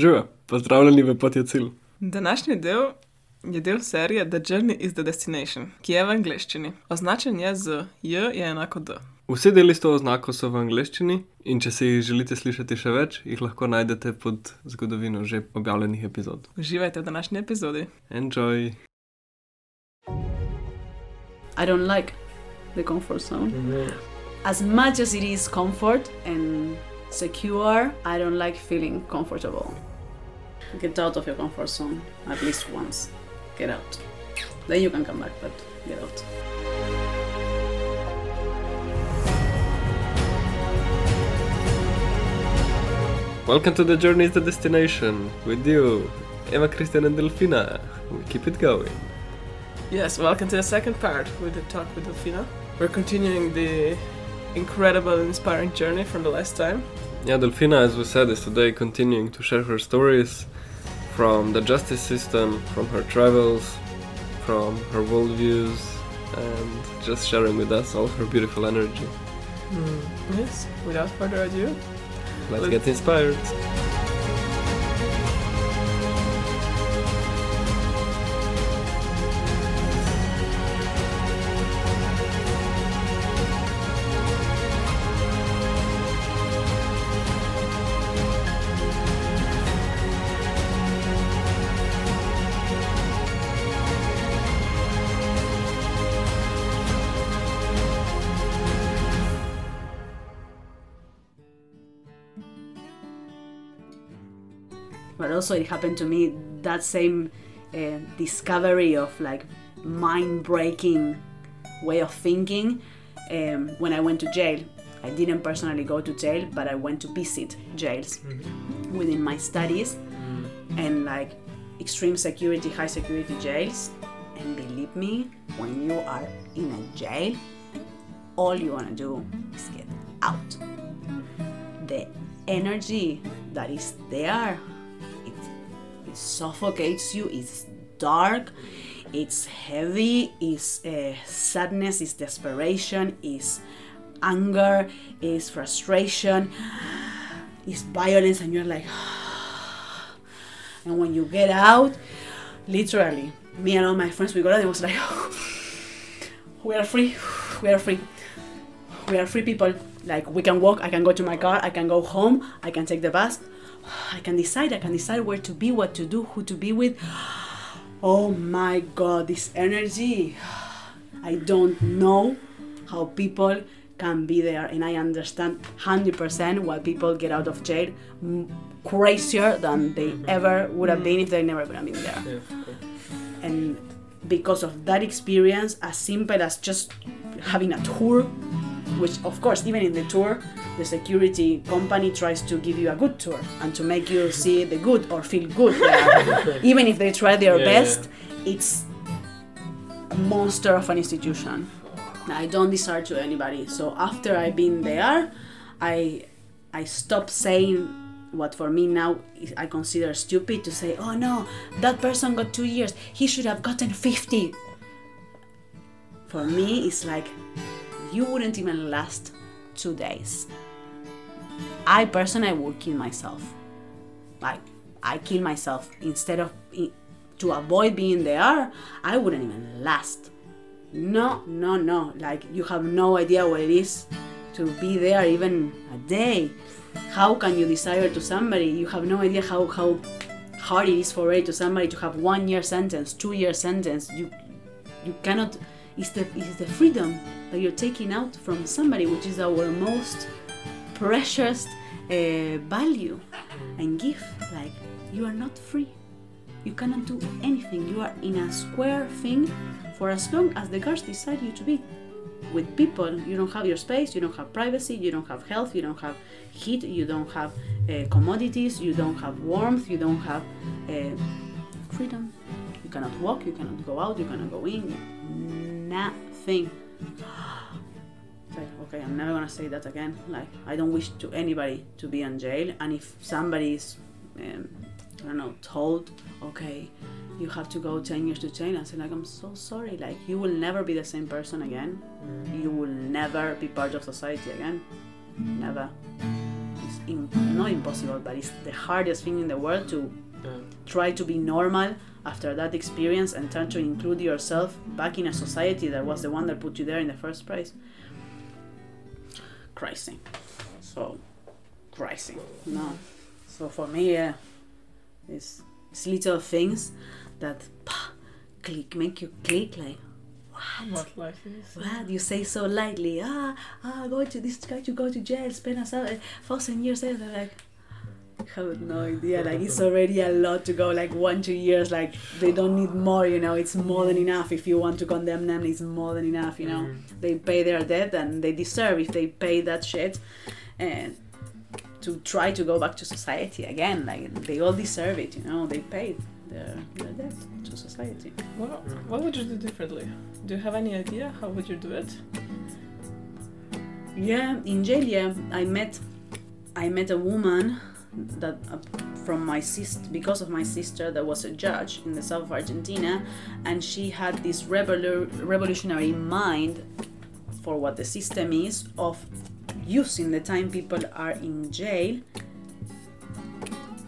Živijo, pozdravljeni v Pot je cilj. Današnji del je del serije The Journey is the Destination, ki je v angleščini. Označen je z J je enako D. Vsi deli s to oznako so v angleščini in če si jih želite slišati še več, jih lahko najdete pod zgodovino že objavljenih epizod. Uživajte v današnji epizodi. Enjoy! I don't like the comfort zone. As much as it is comfort and secure, I don't like feeling comfortable. Get out of your comfort zone at least once. Get out. Then you can come back, but get out. Welcome to the Journey is the Destination with you, Emma, Christian, and Delfina. We keep it going. Yes, welcome to the second part with the talk with Delfina. We're continuing the incredible, inspiring journey from the last time. Yeah, Delfina, as we said, is today continuing to share her stories from the justice system, from her travels, from her worldviews, and just sharing with us all her beautiful energy. Hmm. Yes, without further ado, Let's Let's- get inspired. Also it happened to me that same uh, discovery of like mind breaking way of thinking um, when I went to jail. I didn't personally go to jail, but I went to visit jails within my studies and like extreme security, high security jails. And believe me, when you are in a jail, all you want to do is get out. The energy that is there it suffocates you it's dark it's heavy it's uh, sadness it's desperation it's anger it's frustration it's violence and you're like and when you get out literally me and all my friends we got out and it was like we are free we are free we are free people. Like we can walk i can go to my car i can go home i can take the bus i can decide i can decide where to be what to do who to be with. Oh my god this energy. I don't know how people can be there and i understand 100% why people get out of jail crazier than they ever would have been if they never would have been there. And because of that experience as simple as just having a tour which of course even in the tour the security company tries to give you a good tour and to make you see the good or feel good even if they try their Yeah, best it's a monster of an institution. I don't desire to anybody. So after i've been there i i stopped saying what for me now is- i consider stupid to say oh no that person got two years. He should have gotten 50 for me it's like you wouldn't even last two days. I personally would kill myself. Like i kill myself. Instead of to avoid being there i wouldn't even last. No no no. Like you have no idea what it is to be there even a day. How can you desire to somebody? You have no idea how how hard it is for it to somebody to have one year sentence two year sentence. You you cannot it's the it's the freedom that you're taking out from somebody which is our most precious uh, value and gift. Like you are not free. You cannot do anything. You are in a square thing for as long as the guards decide you to be with people. You don't have your space you don't have privacy you don't have health you don't have heat you don't have uh, commodities you don't have warmth you don't have uh, freedom. You cannot walk you cannot go out you cannot go in nothing It's like okay i'm never gonna say that again. Like i don't wish to anybody to be in jail. And if somebody is um, i don't know told okay you have to go 10 years to jail and say like i'm so sorry. Like you will never be the same person again. You will never be part of society again. Never. It's in, not impossible, but it's the hardest thing in the world to Try to be normal after that experience and try to include yourself back in a society that was the one that put you there in the first place. Crazy. So, crazy. No. So for me, yeah, it's, it's little things that pah, click, make you click like, What life is. what? You say so lightly, ah, ah, go to this guy to go to jail, spend a thou- thousand years there. They're like, have no idea. Like it's already a lot to go. Like one, two years. Like they don't need more. You know, it's more than mm. enough. If you want to condemn them, it's more than enough. You know, mm. they pay their debt and they deserve if they pay that shit, and to try to go back to society again. Like they all deserve it. You know, they paid their, their debt to society. What, mm. what would you do differently? Do you have any idea how would you do it? Yeah, in jail, yeah, I met, I met a woman that uh, from my sister because of my sister that was a judge in the south of Argentina, and she had this revolu- revolutionary mind for what the system is of using the time people are in jail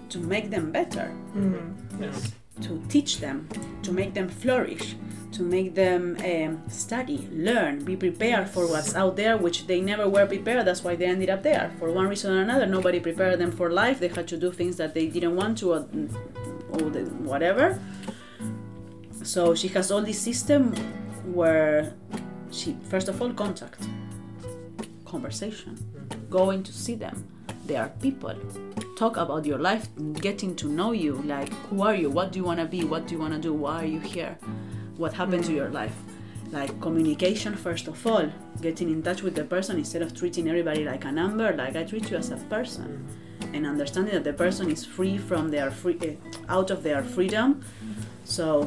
to make them better Mm-hmm. Yes. to teach them, to make them flourish, to make them um, study, learn, be prepared for what's out there, which they never were prepared. That's why they ended up there. For one reason or another, nobody prepared them for life. They had to do things that they didn't want to, or, or the, whatever. So she has all this system where she, first of all, contact, conversation, going to see them. They are people talk about your life, getting to know you. Like, who are you? What do you want to be? What do you want to do? Why are you here? What happened to your life? Like, communication, first of all, getting in touch with the person instead of treating everybody like a number. Like, I treat you as a person. And understanding that the person is free from their free, uh, out of their freedom. So,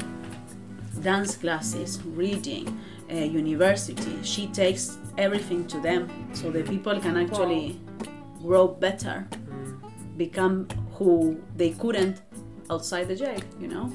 dance classes, reading, uh, university. She takes everything to them so the people can actually grow better, become who they couldn't outside the jail, you know?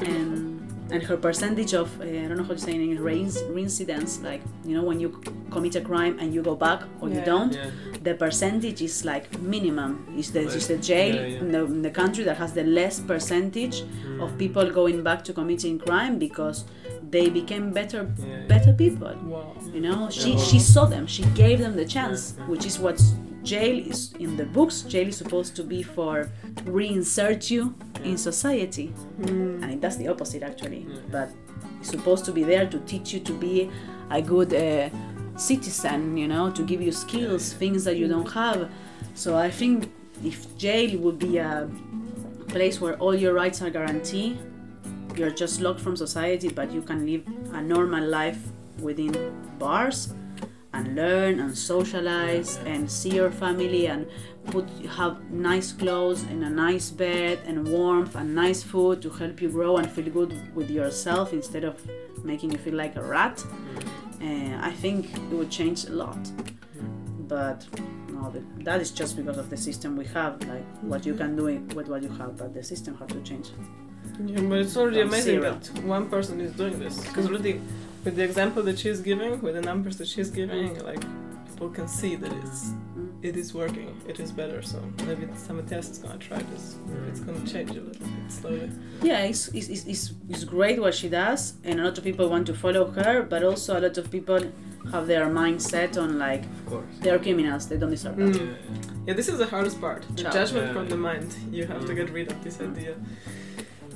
And and her percentage of uh, I don't know how to say it in English, reincidence, like you know when you commit a crime and you go back or you don't, Yeah. the percentage is like minimum. It's the is the jail Yeah, yeah. In, the, in the country that has the less percentage Mm. of people going back to committing crime because they became better Yeah, yeah. better people. Wow. You know, she Yeah. she saw them. She gave them the chance, Yeah. which is what jail is in the books. Jail is supposed to be for reinsert you in society, Mm. and it does the opposite actually. Yeah. But it's supposed to be there to teach you to be a good uh, citizen. You know, to give you skills, things that you don't have. So I think if jail would be a place where all your rights are guaranteed, you're just locked from society, but you can live a normal life within bars and learn and socialize and see your family and put have nice clothes and a nice bed and warmth and nice food to help you grow and feel good with yourself instead of making you feel like a rat. Uh, I think it would change a lot. But no, that is just because of the system we have, like what you can do with what you have, but the system has to change. Yeah, but it's already amazing zero. that one person is doing this. Because already, with the example that she's giving, with the numbers that she's giving, like people can see that it's Mm. it is working. It is better. So maybe some tests gonna try this. It's gonna change a little bit slowly. Yeah, it's, it's, it's, it's, it's great what she does, and a lot of people want to follow her, but also a lot of people have their mind set on like Of course. they're criminals, they don't deserve that. Mm. Yeah, this is the hardest part. The judgment Yeah. from the mind. You have to Mm. get rid of this idea.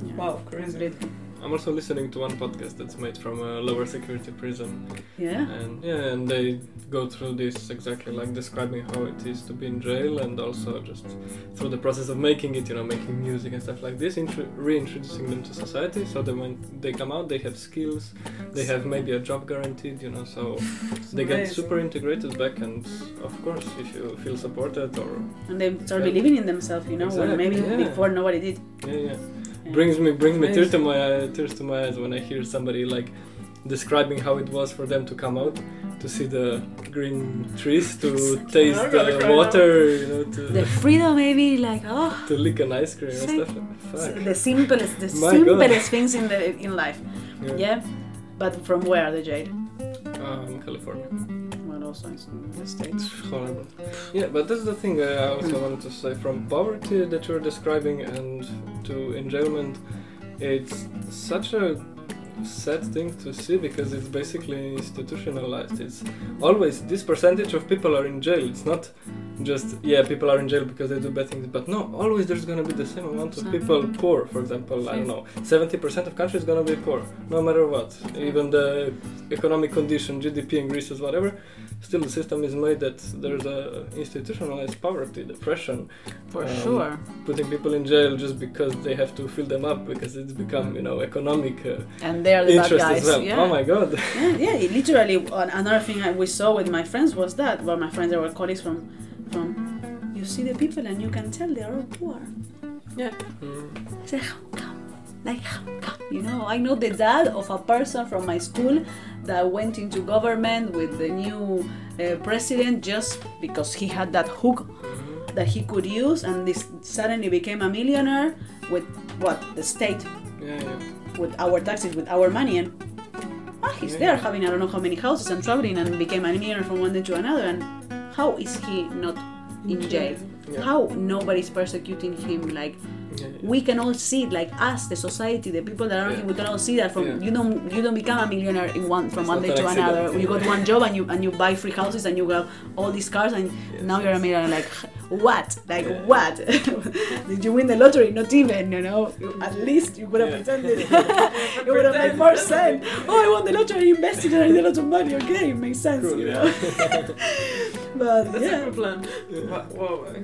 Yeah. Wow, crazy. Completely. I'm also listening to one podcast that's made from a lower security prison, Yeah. and yeah, and they go through this exactly like describing how it is to be in jail, and also just through the process of making it, you know, making music and stuff like this, intro- reintroducing them to society, so that when they come out, they have skills, they have maybe a job guaranteed, you know, so they get super integrated back, and of course, if you feel supported or And they start believing in themselves, you know, when Exactly, maybe yeah. before nobody did. yeah, yeah. Yeah. brings me brings me tears to my eye, tears to my eyes when I hear somebody like describing how it was for them to come out to see the green trees to taste the water you know to, The freedom, maybe like oh, to lick an ice cream and stuff fuck the simplest, the My God. simplest things in the in life. yeah, Yeah, but from where the jail? Um, California Well, also in the states. horrible. Yeah, but that's the thing uh, I also wanted to say. From poverty that you're describing and to enjailment, it's such a sad thing to see because it's basically institutionalized. It's always this percentage of people are in jail. It's not just yeah, people are in jail because they do bad things, but no, always there's gonna be the same amount of people poor. For example, I don't know, seventy percent of countries gonna be poor, no matter what. Even the economic condition, GDP in Greece is whatever. Still, the system is made that there's a institutionalized poverty, depression, For Um, sure. putting people in jail just because they have to fill them up because it's become you know economic uh, And they are the bad guys. as well. Yeah. Oh my god. yeah, yeah, literally. Another thing I- we saw with my friends was that, well, my friends, they were colleagues from, from, you see the people and you can tell they are all poor. Yeah. Mm. I said, how come? Like. You know, I know the dad of a person from my school that went into government with the new uh, president just because he had that hook that he could use, and this suddenly became a millionaire with what the state, Yeah, yeah. with our taxes, with our money, and ah, he's Yeah. there having I don't know how many houses and traveling, and became a millionaire from one day to another. And how is he not in jail? How nobody's persecuting him like Yeah, yeah. we can all see it like us the society the people that are Yeah. we can all see that from Yeah. you don't you don't become a millionaire in one from It's one day to accident. another you got one job and you and you buy free houses and you have all these cars and Yes, now you're a millionaire like what like Yeah. what did you win the lottery not even you know at least you would have Yeah. pretended it would have made more sense oh I won the lottery I invested and I did a lot of money okay it makes sense Cool, you yeah. know but That's a yeah good plan. Yeah. Wha- Whoa.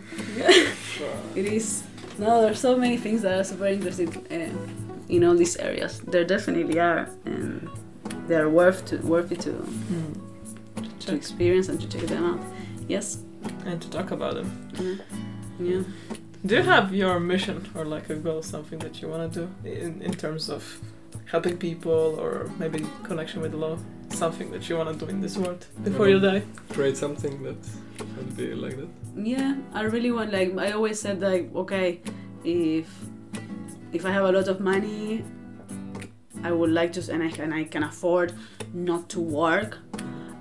it is no there's so many things that are super interesting uh, in all these areas there definitely are and they're worth to worthy to to hmm. experience and to check them out yes And to talk about them. yeah, yeah. Do you have your mission or like a goal, something that you want to do in, in terms of helping people or maybe connection with the law? Something that you want to do in this world before you mm-hmm. die? Create something that would be like that. yeah i really want like i always said like okay if if i have a lot of money i would like to and i can i can afford not to work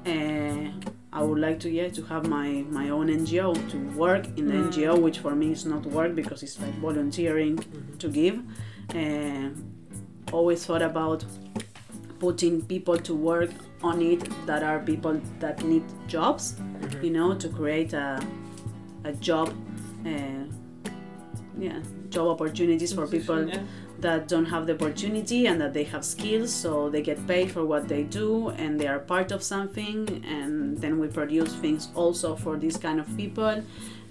uh, i would like to yeah to have my my own ngo to work in the Mm. ngo which for me is not work because it's like volunteering to give uh, always thought about putting people to work on it that are people that need jobs Mm-hmm. you know to create a, a job uh, yeah job opportunities for people Yeah. that don't have the opportunity and that they have skills so they get paid for what they do and they are part of something and then we produce things also for these kind of people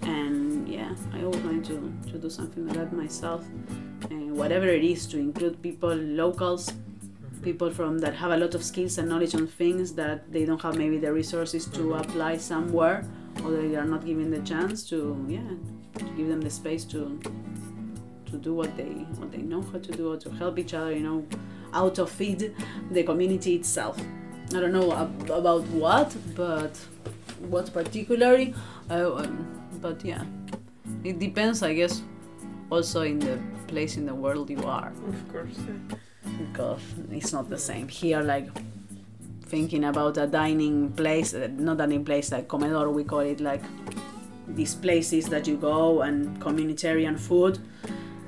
and yeah i always wanted to, to do something like that myself and whatever it is to include people locals people from that have a lot of skills and knowledge on things that they don't have maybe the resources to apply somewhere or they are not given the chance to yeah to give them the space to to do what they what they know how to do or to help each other you know out of feed the community itself i don't know ab- about what but what particularly uh, um, but yeah it depends i guess also in the place in the world you are Of course. Yeah. Because it's not the same here like thinking about a dining place uh, not dining place like comedor we call it like these places that you go and communitarian food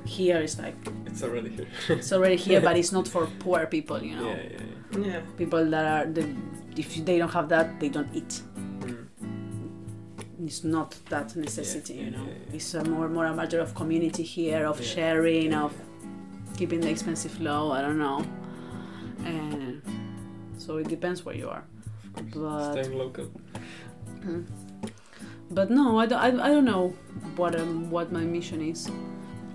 here is like It's already here. it's already here but it's not for poor people you know Yeah, yeah, yeah. Yeah. people that are the, if they don't have that they don't eat Mm. it's not that necessity Yeah, you know yeah, yeah. it's a more more a matter of community here of Yeah. sharing Yeah, of keeping the expensive low i don't know. And so it depends where you are. But Staying local. Mm. but no I don't, I, I don't know what um, what my mission is.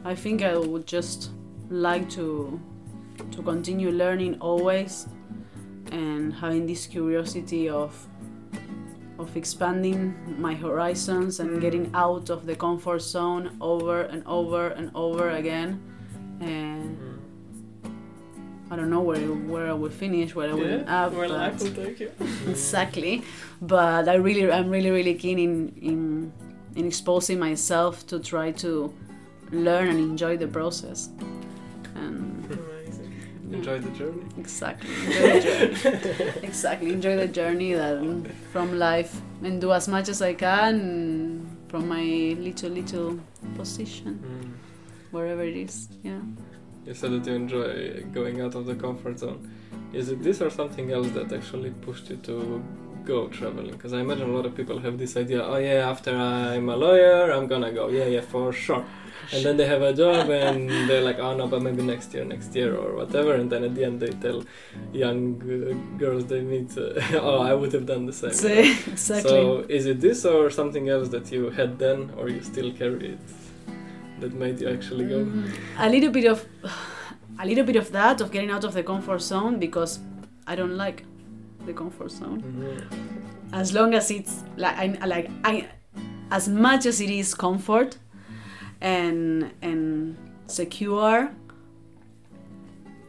I think i would just like to to continue learning always and having this curiosity of of expanding my horizons and getting out of the comfort zone over and over and over again and Mm. I don't know where where I will finish, where I will Yeah. up. Where life will take you. exactly but i really i'm really really keen in in in exposing myself to try to learn and enjoy the process and Amazing. enjoy the journey. Exactly. Enjoy the journey. exactly. Enjoy the journey that, from life and do as much as I can from my little little position, Mm. Wherever it is. Yeah. You said that you enjoy going out of the comfort zone. Is it this or something else that actually pushed you to go traveling? Because I imagine a lot of people have this idea. Oh yeah, after I'm a lawyer, I'm gonna go. Yeah, yeah, for sure. And then they have a job and they're like, oh no, but maybe next year, next year, or whatever. And then at the end, they tell young uh, girls they meet, uh, oh, I would have done the same. See, exactly. So is it this or something else that you had then, or you still carry it, that made you actually go? A little bit of a little bit of that of getting out of the comfort zone because I don't like the comfort zone. Mhm. As long as it's like I like I as much as it is comfort and and secure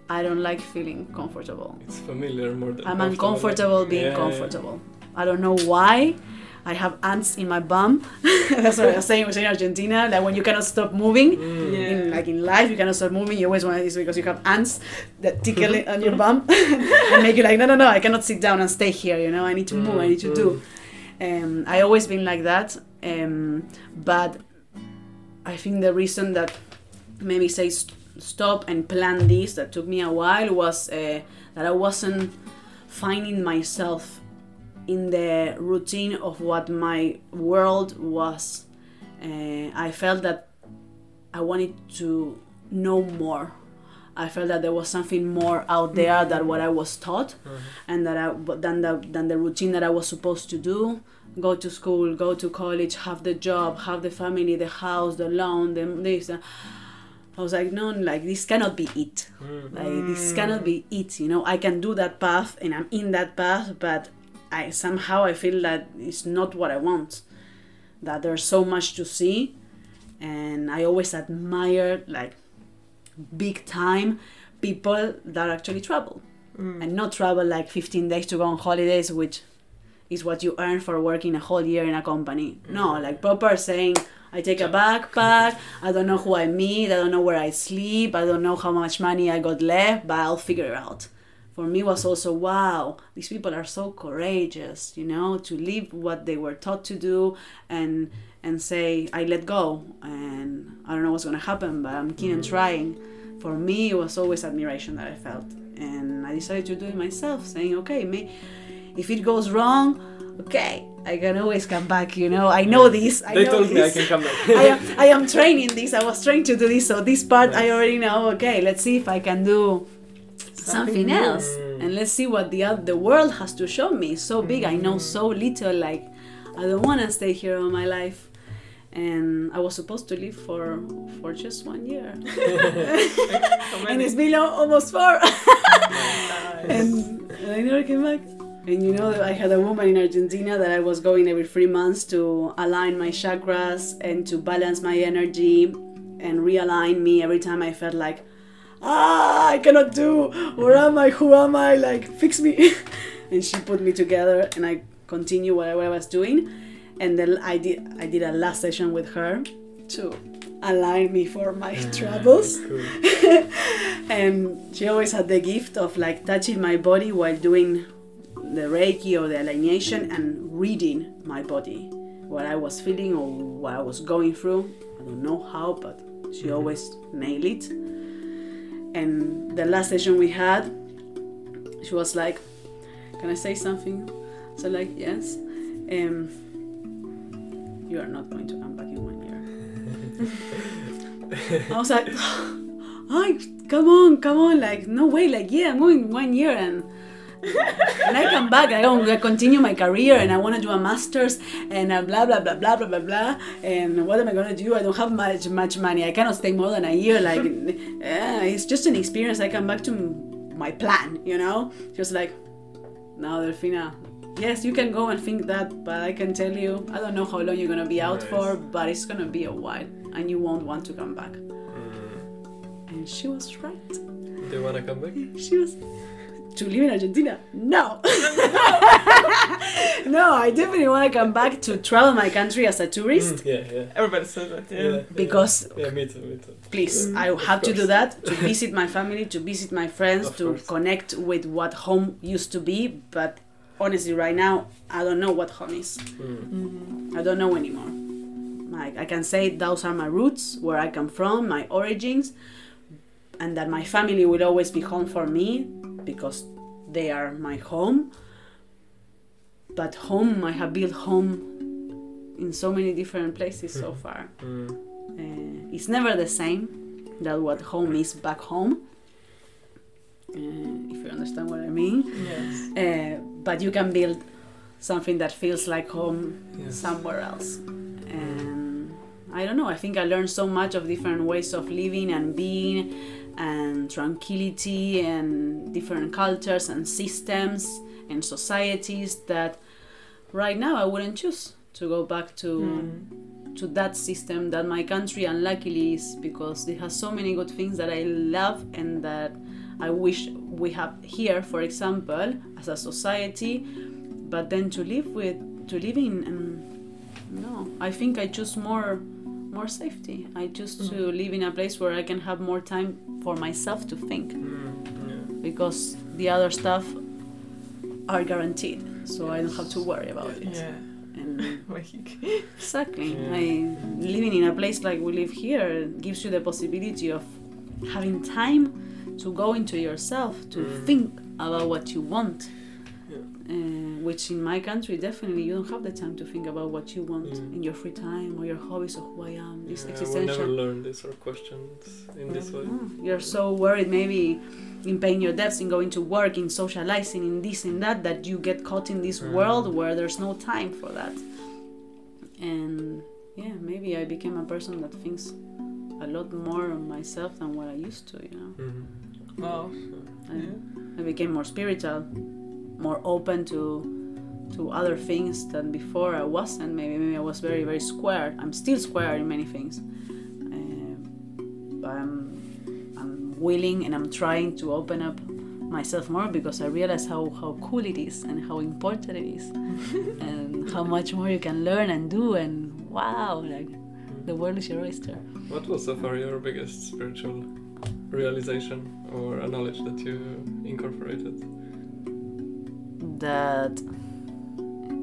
I don't like feeling comfortable. It's familiar more than I'm comfortable. uncomfortable being Yeah, yeah. comfortable. I don't know why. I have ants in my bum. That's what I was saying. Was in Argentina, like when you cannot stop moving, Mm. Yeah. in, like in life, you cannot stop moving. You always want to, it's because you have ants that tickle on your bum and make you like, no, no, no, I cannot sit down and stay here. You know, I need to move. I need to do. Um, I always been like that. Um, but I think the reason that maybe say st- stop and plan this that took me a while was uh, that I wasn't finding myself in the routine of what my world was. Uh, I felt that I wanted to know more. I felt that there was something more out there than what I was taught, and that I than the than the routine that I was supposed to do. Go to school, go to college, have the job, have the family, the house, the loan, the this. uh, I was like, no, like this cannot be it. Mm. Like this cannot be it. You know, I can do that path, and I'm in that path, but I somehow I feel that it's not what I want. That there's so much to see, and I always admire like big time people that actually travel Mm. and not travel like 15 days to go on holidays, which is what you earn for working a whole year in a company. No, like proper saying, I take a backpack, I don't know who I meet, I don't know where I sleep, I don't know how much money I got left, but I'll figure it out. For me was also wow, these people are so courageous, you know, to leave what they were taught to do and and say I let go and I don't know what's gonna happen, but I'm keen on mm-hmm. trying. For me, it was always admiration that I felt, and I decided to do it myself, saying, okay, me, if it goes wrong, okay, I can always come back. You know, I know this. I They know told me I can come back. I am, I am training this. I was trained to do this, so this part I already know. Okay, let's see if I can do something new. else, Mm. and let's see what the the world has to show me. It's so big, I know so little. Like, I don't want to stay here all my life, and I was supposed to live for for just one year, and it's been almost four. And, and I never came back. And you know, I had a woman in Argentina that I was going every three months to align my chakras and to balance my energy and realign me every time I felt like, ah, I cannot do. Where am I? Who am I? Like, fix me. and she put me together, and I continue whatever I was doing. And then I did, I did a last session with her to align me for my travels Cool. and she always had the gift of like touching my body while doing the reiki or the alienation and reading my body what i was feeling or what i was going through i don't know how but she always nailed it and the last session we had she was like can i say something so like yes um you are not going to come back in one year I was like, "Ay, come on, come on!" Like, no way! Like, yeah, I'm going one year, and and I come back. I don't continue my career, and I want to do a master's, and blah blah blah blah blah blah blah. And what am I gonna do? I don't have much much money. I cannot stay more than a year. Like, yeah, it's just an experience. I come back to my plan. You know, was like, "No, Delfina." Yes, you can go and think that, but I can tell you, I don't know how long you're gonna be out for, but it's gonna be a while, and you won't want to come back. Mm. And she was right. Do you wanna come back? She was to live in Argentina? No. no, I definitely want to come back to travel my country as a tourist Mm, yeah, yeah. Everybody says that. Yeah. Yeah. because Yeah, me too, me too. please Mm, i of have to do that to visit my family to visit my friends Of to course. connect with what home used to be but honestly right now i don't know what home is Mm. Mm. i don't know anymore like i can say those are my roots where i come from my origins and that my family will always be home for me because they are my home but home i have built home in so many different places so Mhm. far Mm. uh, it's never the same that what home is back home uh, if you understand what i mean Yes. uh, but you can build something that feels like home Yes. somewhere else and i don't know i think i learned so much of different ways of living and being and tranquility and different cultures and systems and societies that right now i wouldn't choose to go back to Mm. to that system that my country unluckily is because it has so many good things that I love and that I wish we have here, for example, as a society. But then to live with, to live in, um, no, I think I choose more, more safety. I choose to live in a place where I can have more time for myself to think Mm. Yeah. because the other stuff are guaranteed, so I don't have to worry about it. Yeah. And Like, Exactly. Yeah. I living in a place like we live here gives you the possibility of having time to go into yourself, to Mm. think about what you want. Uh, which in my country definitely you don't have the time to think about what you want Mm. in your free time or your hobbies or who I am. This Yeah, I existential. never learn this or questions in this way. Mm, You're so worried maybe in paying your debts, in going to work, in socializing, in this and that, that you get caught in this Mm. world where there's no time for that. And yeah, maybe I became a person that thinks a lot more of myself than what I used to, you know. Mhm. wow. I, Yeah. I became more spiritual, more open to to other things than before I wasn't. Maybe maybe I was very very square. I'm still square in many things, uh, but I'm I'm willing and I'm trying to open up myself more because I realize how how cool it is and how important it is, and how much more you can learn and do. And wow, like the world is your oyster. What was so far your biggest spiritual realization or a knowledge that you incorporated? That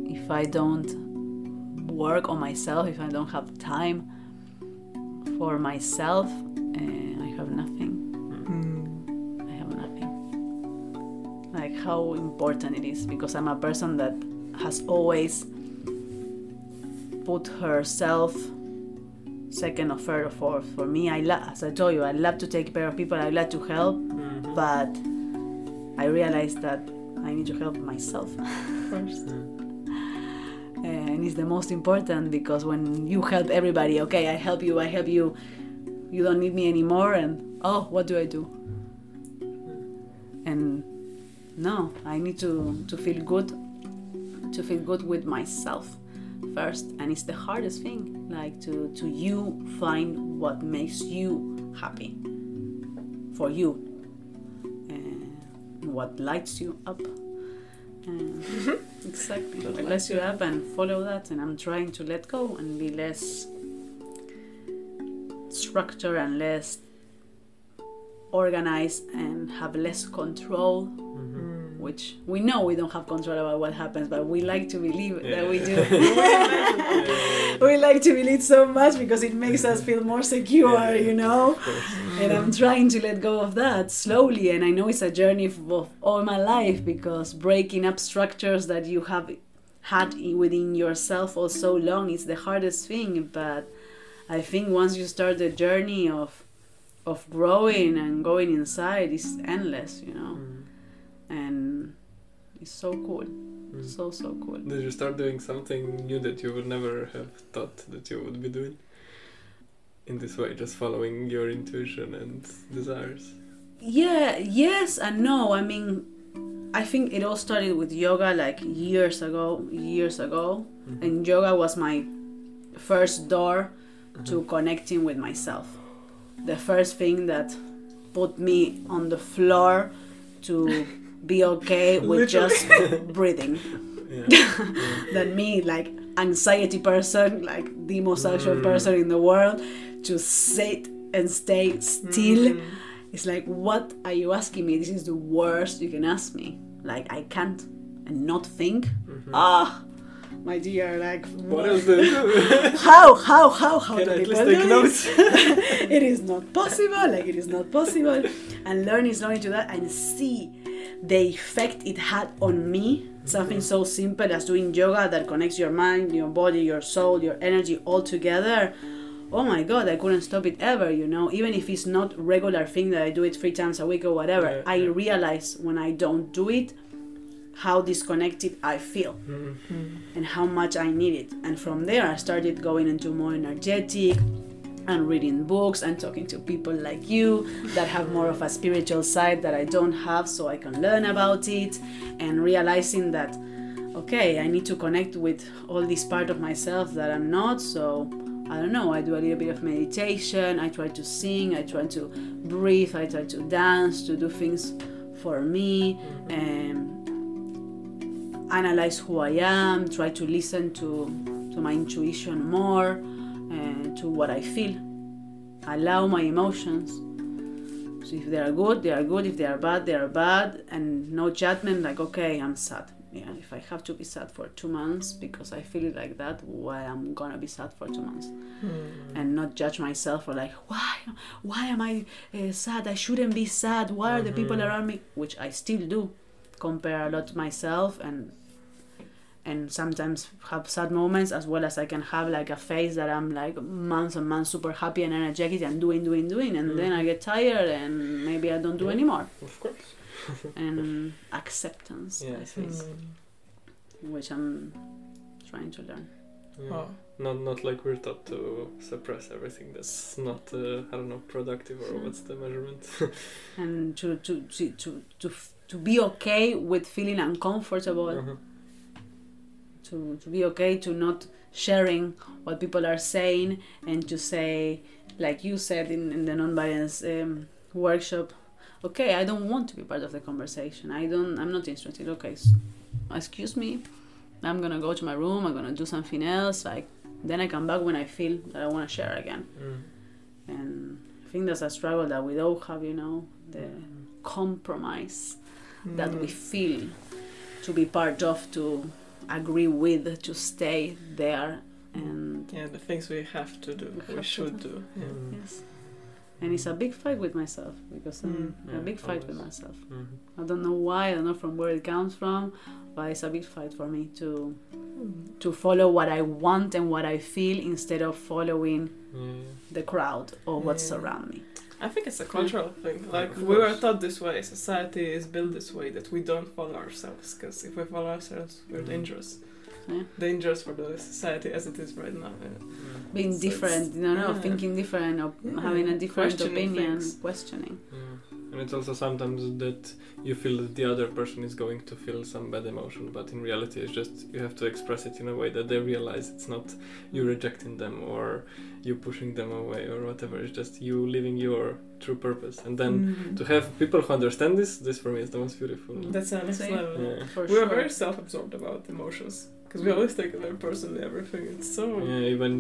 if I don't work on myself, if I don't have time for myself, uh, I have nothing. Mm. I have nothing. Like how important it is because I'm a person that has always put herself second or third or fourth. For me, I love, as I told you, I love to take care of people. I love to help, Mhm. but I realized that I need to help myself. First. Hmm. Eh, and it's the most important because when you help everybody okay i help you i help you you don't need me anymore and oh what do i do and no i need to to feel good to feel good with myself first and it's the hardest thing like to to you find what makes you happy for you what lights you up. And exactly. Just what lights you up and follow that and i'm trying to let go and be less structure and less organized and have less control Mhm. Mm. which we know we don't have control about what happens but we like to believe that we do. We like to believe so much because it makes us feel more secure Yeah, you know? Of course. And I'm trying to let go of that slowly. And I know it's a journey of all my life because breaking up structures that you have had within yourself for so long is the hardest thing. But I think once you start the journey of of growing and going inside, it's endless, you know, Mm. and it's so cool, Mm. so so cool. Did you start doing something new that you would never have thought that you would be doing? In this way, just following your intuition and desires. Yeah, yes and no. I mean, I think it all started with yoga like years ago, years ago. Mhm. And yoga was my first door to Mhm. connecting with myself. The first thing that put me on the floor to be okay with just breathing Yeah. yeah. than me like anxiety person like the most social Mm. person in the world to sit and stay still Mm. it's like what are you asking me this is the worst you can ask me like i can't and not think Mhm. ah my dear like What you do? how how how how Can do I people do take this? notes? it is not possible like it is not possible and learning slowly to that and see the effect it had on me something so simple as doing yoga that connects your mind your body your soul your energy all together oh my god i couldn't stop it ever you know even if it's not regular thing that i do it three times a week or whatever i realize when i don't do it how disconnected i feel Mhm. and how much I need it. And from there, I started going into more energetic and reading books and talking to people like you that have more of a spiritual side that I don't have, so I can learn about it and realizing that, okay, I need to connect with all this part of myself that I'm not. So I don't know, I do a little bit of meditation, I try to sing, I try to breathe, I try to dance, to do things for me. And analyze who I am, try to listen to, to my intuition more, and to what I feel. Allow my emotions. So if they are good, they are good. If they are bad, they are bad. And no judgment, like, okay, I'm sad. Yeah, if I have to be sad for two months because I feel like that, why I'm gonna be sad for two months? And not judge myself for like, why, why am I uh, sad? I shouldn't be sad. Why are the people Mhm. around me? Which I still do compare a lot to myself and and sometimes have sad moments as well as I can have like a phase that I'm like months and months super happy and energetic and doing doing doing and then I get tired and maybe I don't do Yeah. anymore Of course. and acceptance I think yes. which I'm trying to learn Yeah. Oh. Not not like we're taught to suppress everything that's not uh, I don't know productive or what's the measurement. and to to to to to, f- to be okay with feeling uncomfortable Uh-huh. To, to be okay to not sharing what people are saying and to say like you said in, in the non-violence um, workshop okay i don't want to be part of the conversation. I don't i'm not interested. Okay s- excuse me. I'm gonna go to my room. I'm gonna do something else. Like then i come back when i feel that i want to share again. Mm. and i think that's a struggle that we all have you know the compromise that we feel to be part of, to agree with, to stay there, and Yeah, the things we have to do, We should do. do. Yeah. Mm. yes, and it's a big fight with myself because I'm Mm. a big fight with always. myself. Mhm. I don't know why, I don't know from where it comes from, but it's a big fight for me to Mm. to follow what I want and what I feel instead of following Yeah. the crowd or what's Yeah. around me. I think it's a cultural thing. Like Of we were taught this way. Society is built this way that we don't follow ourselves. Because if we follow ourselves, we're Mhm. dangerous. Yeah. Dangerous for the society as it is right now. Yeah. Mm. Being So different, you know, yeah. thinking different or Yeah, having a different questioning opinion, things. questioning. Yeah. And it's also sometimes that you feel that the other person is going to feel some bad emotion, but in reality, it's just you have to express it in a way that they realize it's not you rejecting them or you pushing them away or whatever. It's just you living your true purpose. And then Mm. to have people who understand this, this for me is the most beautiful. That's a next level. Yeah. For We sure. are very self-absorbed about emotions because we always take it very personally. Everything. It's so. Yeah, even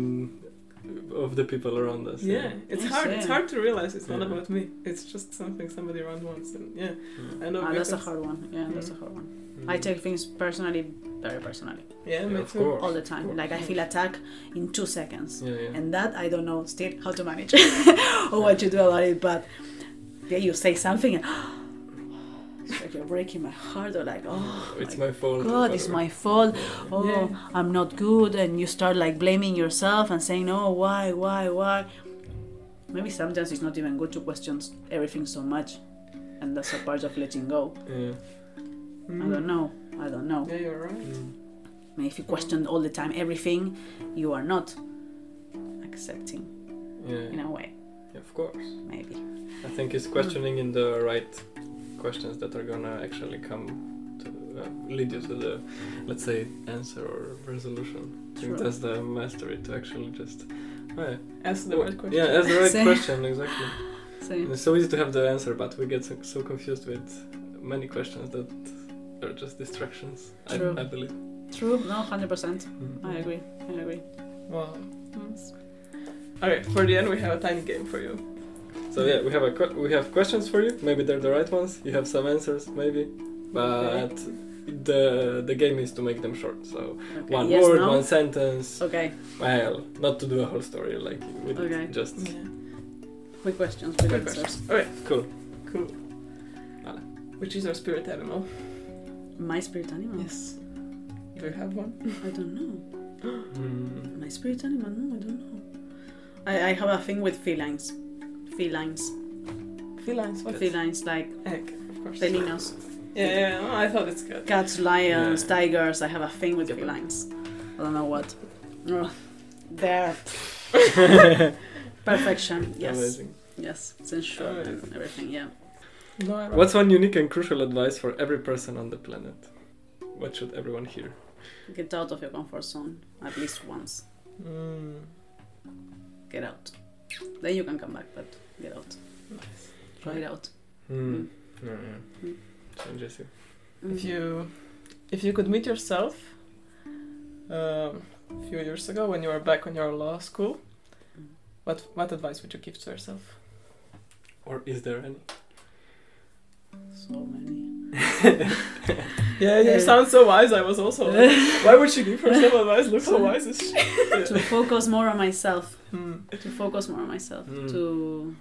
of the people around us. Yeah, it's Yes, hard. It's hard to realize it's not about me. It's just something somebody around wants, and yeah, Yeah. I know. Ah, that's a hard one. Yeah, that's a Mm. hard one. Mm. I take things personally, very personally, Yeah, Yeah, me of too. course. all the time. Like I feel attacked in two seconds, Yeah, yeah. and that I don't know still how to manage or what to do about it. But yeah, you say something, and it's like you're breaking my heart, or like, oh, it's my my fault. or God, it's my fault. Oh, Yeah. I'm not good, and you start like blaming yourself and saying, oh, why, why, why. Maybe sometimes it's not even good to question everything so much, and that's a part of letting go. Yeah. I don't know. I don't know. Yeah, you're right. Mm. I mean, if you question all the time everything, you are not accepting Yeah. in a way, of course. maybe. I think it's questioning in the right questions that are gonna actually come to uh, lead you to the, let's say, answer or resolution. I think that's the mastery to actually just. Oh, yeah. Ask the right question. Yeah, ask the right Same. question exactly. And it's so easy to have the answer, but we get so, so confused with many questions that are just distractions. I, True. I believe. True. No, hundred percent. Mm. I agree. I agree. Wow. Yes. Okay, for the end we have a tiny game for you. So yeah, we have a que- we have questions for you. Maybe they're the right ones. You have some answers, maybe, but the the game is to make them short. So Okay. one yes, word, no? one sentence. Okay. Well, not to do a whole story like with it, Okay. just Yeah. Quick questions Quick answers. questions. Okay, cool. cool. Vale. Which is your spirit animal? My spirit animal. Yes. Do you have one? I don't know. Mm. My spirit animal? No, I don't know. I, I have a thing with felines. Felines. Felines. What? Felines like Egg, of course. felinos. Yeah, yeah, no, I thought it's good. Cats, lions, Yeah. tigers. I have a thing with Yep. felines. I don't know what. Oh, they're perfection. Yes. Amazing. Yes. Sensual and Amazing. everything. Yeah. No, What's one unique and crucial advice for every person on the planet? What should everyone hear? Get out of your comfort zone at least once. Mm, Get out. Then you can come back, but get out. nice. Try it out. Mm. Yeah, yeah. Mm. Changes you. If you, if you could meet yourself, um, a few years ago when you were back on your law school, what what advice would you give to yourself? Or is there any? So many. Yeah, you Uh, sound so wise. I was also. Like, why would she give herself advice? Look so wise is she? to focus more on myself. Hmm. To focus more on myself. Mm. To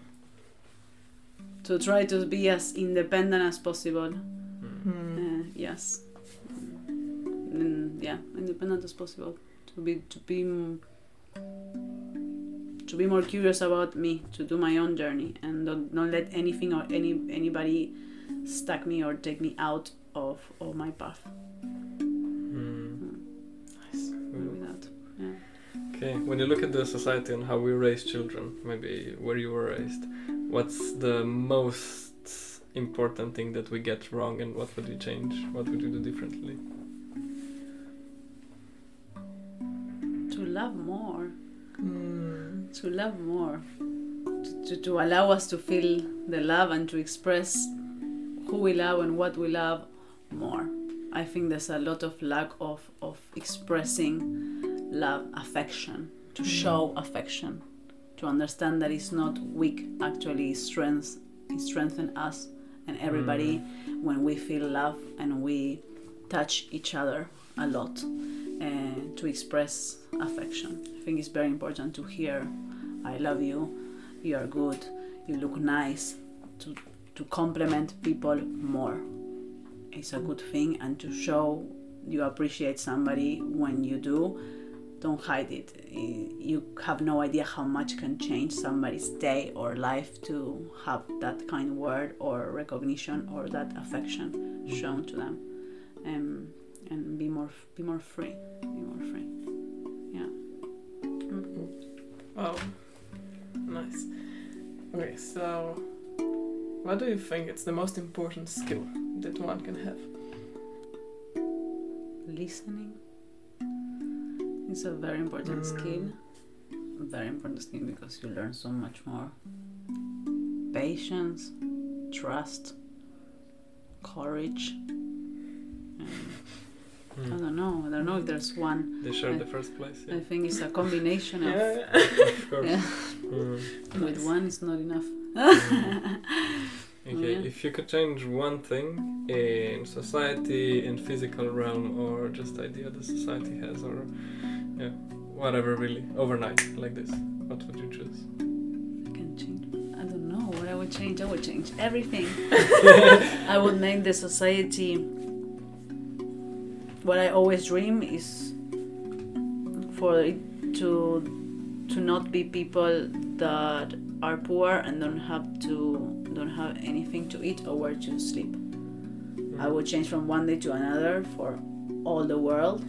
to try to be as independent as possible. Mm. Hmm. Uh, yes. Mm, yeah, independent as possible. To be to be m- to be more curious about me, to do my own journey, and don't, not let anything or any anybody stack me or take me out of, of my path. Mm. Nice. Maybe that. Okay, when you look at the society and how we raise children, maybe where you were raised, what's the most important thing that we get wrong and what would you change? What would you do differently? To love more. Hmm. To love more. To, to, to allow us to feel the love and to express who we love and what we love more. I think there's a lot of lack of, of expressing love, affection, to show affection, to understand that it's not weak, actually strength, it strengthens us and everybody mm. when we feel love and we touch each other a lot and to express affection. I think it's very important to hear I love you, you are good, you look nice, to, to compliment people more. It's a good thing, and to show you appreciate somebody when you do, don't hide it. You have no idea how much can change somebody's day or life to have that kind word or recognition or that affection shown to them, um, and be more be more free, be more free. Yeah. Wow. Nice. Okay, so what do you think it's the most important skill that one can have? listening is a very important Mm. skill very important skill because you learn so much more patience trust courage and I Mm. don't know I don't know if there's one They share the first place, I think it's a combination of Yeah. of course. yeah. Mm. with one it's not enough Okay, Yeah. if you could change one thing in society, in physical realm, or just idea the society has, or yeah, whatever really, overnight, like this, what would you choose? I can change I don't know what I would change I would change everything I would make the society. What I always dream is for it to to not be people that are poor and don't have to don't have anything to eat or where to sleep. I mm-hmm. would change from one day to another for all the world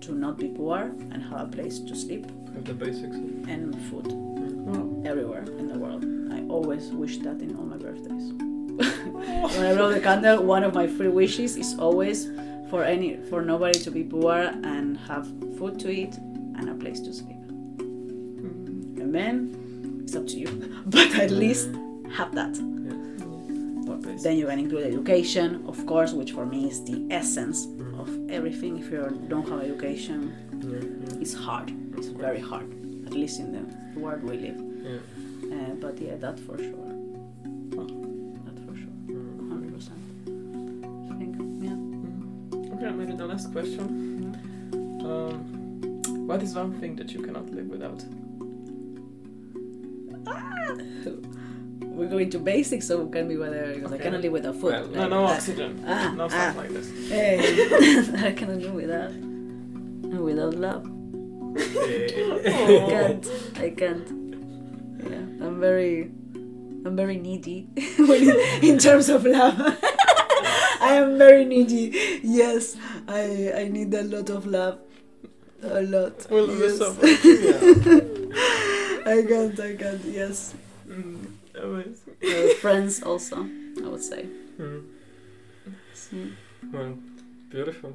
to not be poor and have a place to sleep have the basics. and food Wow. everywhere in the world. I always wish that in all my birthdays. when I blow the candle, one of my three wishes is always for any for nobody to be poor and have food to eat and a place to sleep. Mm. And then it's up to you, but at least have that Yeah. Then you can include education, of course, which for me is the essence of everything. If you don't have education, Yeah, it's hard. It's very hard, at least in the world we live. yeah. Uh, but yeah, that for sure. That for sure. Mm. 100%. I think, yeah. Mhm. Okay, maybe the last question. Um, what is one thing that you cannot live without? We're going to basics, so it can be whether because I Okay. cannot live without food. Well, No, Like, no uh, oxygen. ah, no ah. stuff like this. Hey, I cannot live without. Without love. I can't. I can't. Yeah, I'm very, I'm very needy in terms of love. I am very needy. Yes, I I need a lot of love. A lot. We love you yes. so much. Yeah. I can't. I can't. Yes. Mm, amazing. Uh, friends also. I would say. Mm. Mm. Well, beautiful.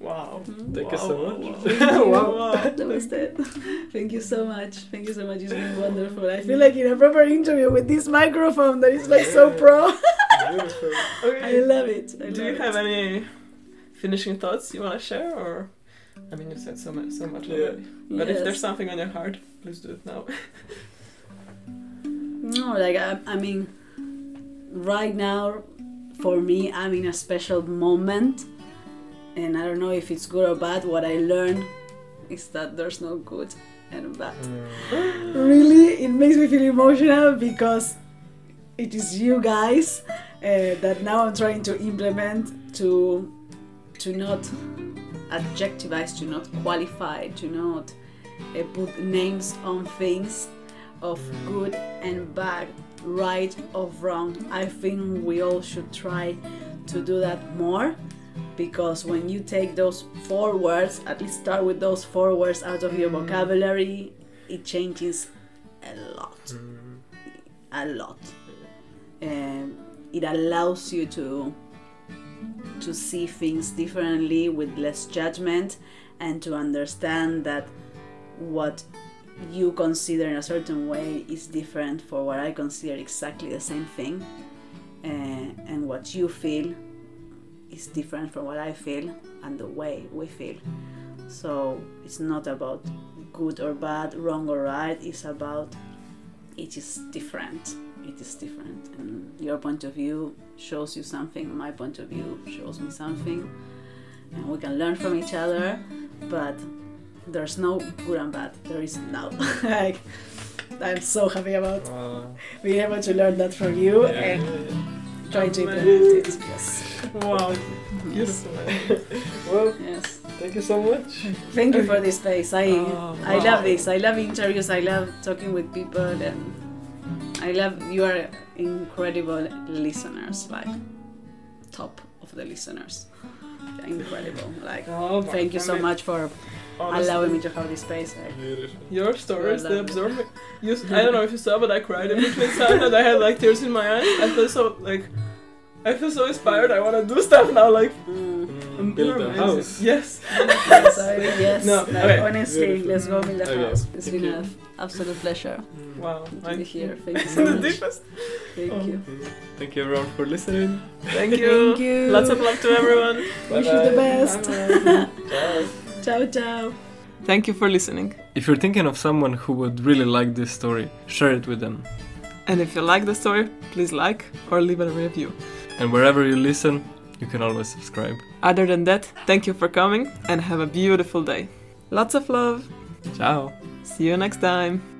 Wow. Thank wow, you so wow, much. Wow. Wow. wow. That was it. Thank you so much. Thank you so much. It's been wonderful. I feel like in a proper interview with this microphone that is like so pro. Beautiful. Okay. I love it. I Do love you it. have any finishing thoughts you want to share, or I mean, you said so much, so much Yeah. already. But if there's something on your heart, please do it now. No, like I, I mean, right now, for me, I'm in a special moment, and I don't know if it's good or bad. What I learned is that there's no good and bad. Mm. Really, it makes me feel emotional because it is you guys uh, that now I'm trying to implement to to not adjectivize, to not qualify, to not uh, put names on things of good and bad, right or wrong. I think we all should try to do that more because when you take those four words, at least start with those four words out of your vocabulary, it changes a lot Mm. a lot. Um, it allows you to to see things differently with less judgment and to understand that what you consider in a certain way is different for what I consider exactly the same thing uh, and what you feel is different from what I feel and the way we feel. So it's not about good or bad wrong or right it's about it is different. It is different. And your point of view shows you something my point of view shows me something and we can learn from each other but there's no good and bad. There is no. like i'm so happy about Wow. being able to learn that from you Yeah. and try to implement it. Yes. Wow, beautiful. Well, yes. thank you so much. thank you for this space. I Oh, i wow. love this. I love interviews. I love talking with people and i love you are incredible listeners like top of the listeners. Incredible. Like Oh, thank you I so much for honestly, allowing me to have this space like, Your stories, I they love absorb me. You, s- I don't know if you saw, but I cried in between sound and I had like tears in my eyes. I feel so like, I feel so inspired. I want to do stuff now. Like, mm. Mm, build a house. Yes. yes, I- yes No, like, okay. honestly Beautiful. let's go build a Okay, house it's thank been you. an absolute pleasure Mm. Wow. to be here thank you In so the much deepest. thank Oh. you. Thank you everyone for listening. Thank you. Thank you. Lots of love to everyone. wish you the best Ciao. Ciao ciao Thank you for listening. If you're thinking of someone who would really like this story, share it with them. And if you like the story, please like or leave a review. And wherever you listen, you can always subscribe. Other than that, thank you for coming and have a beautiful day. Lots of love. Ciao. See you next time.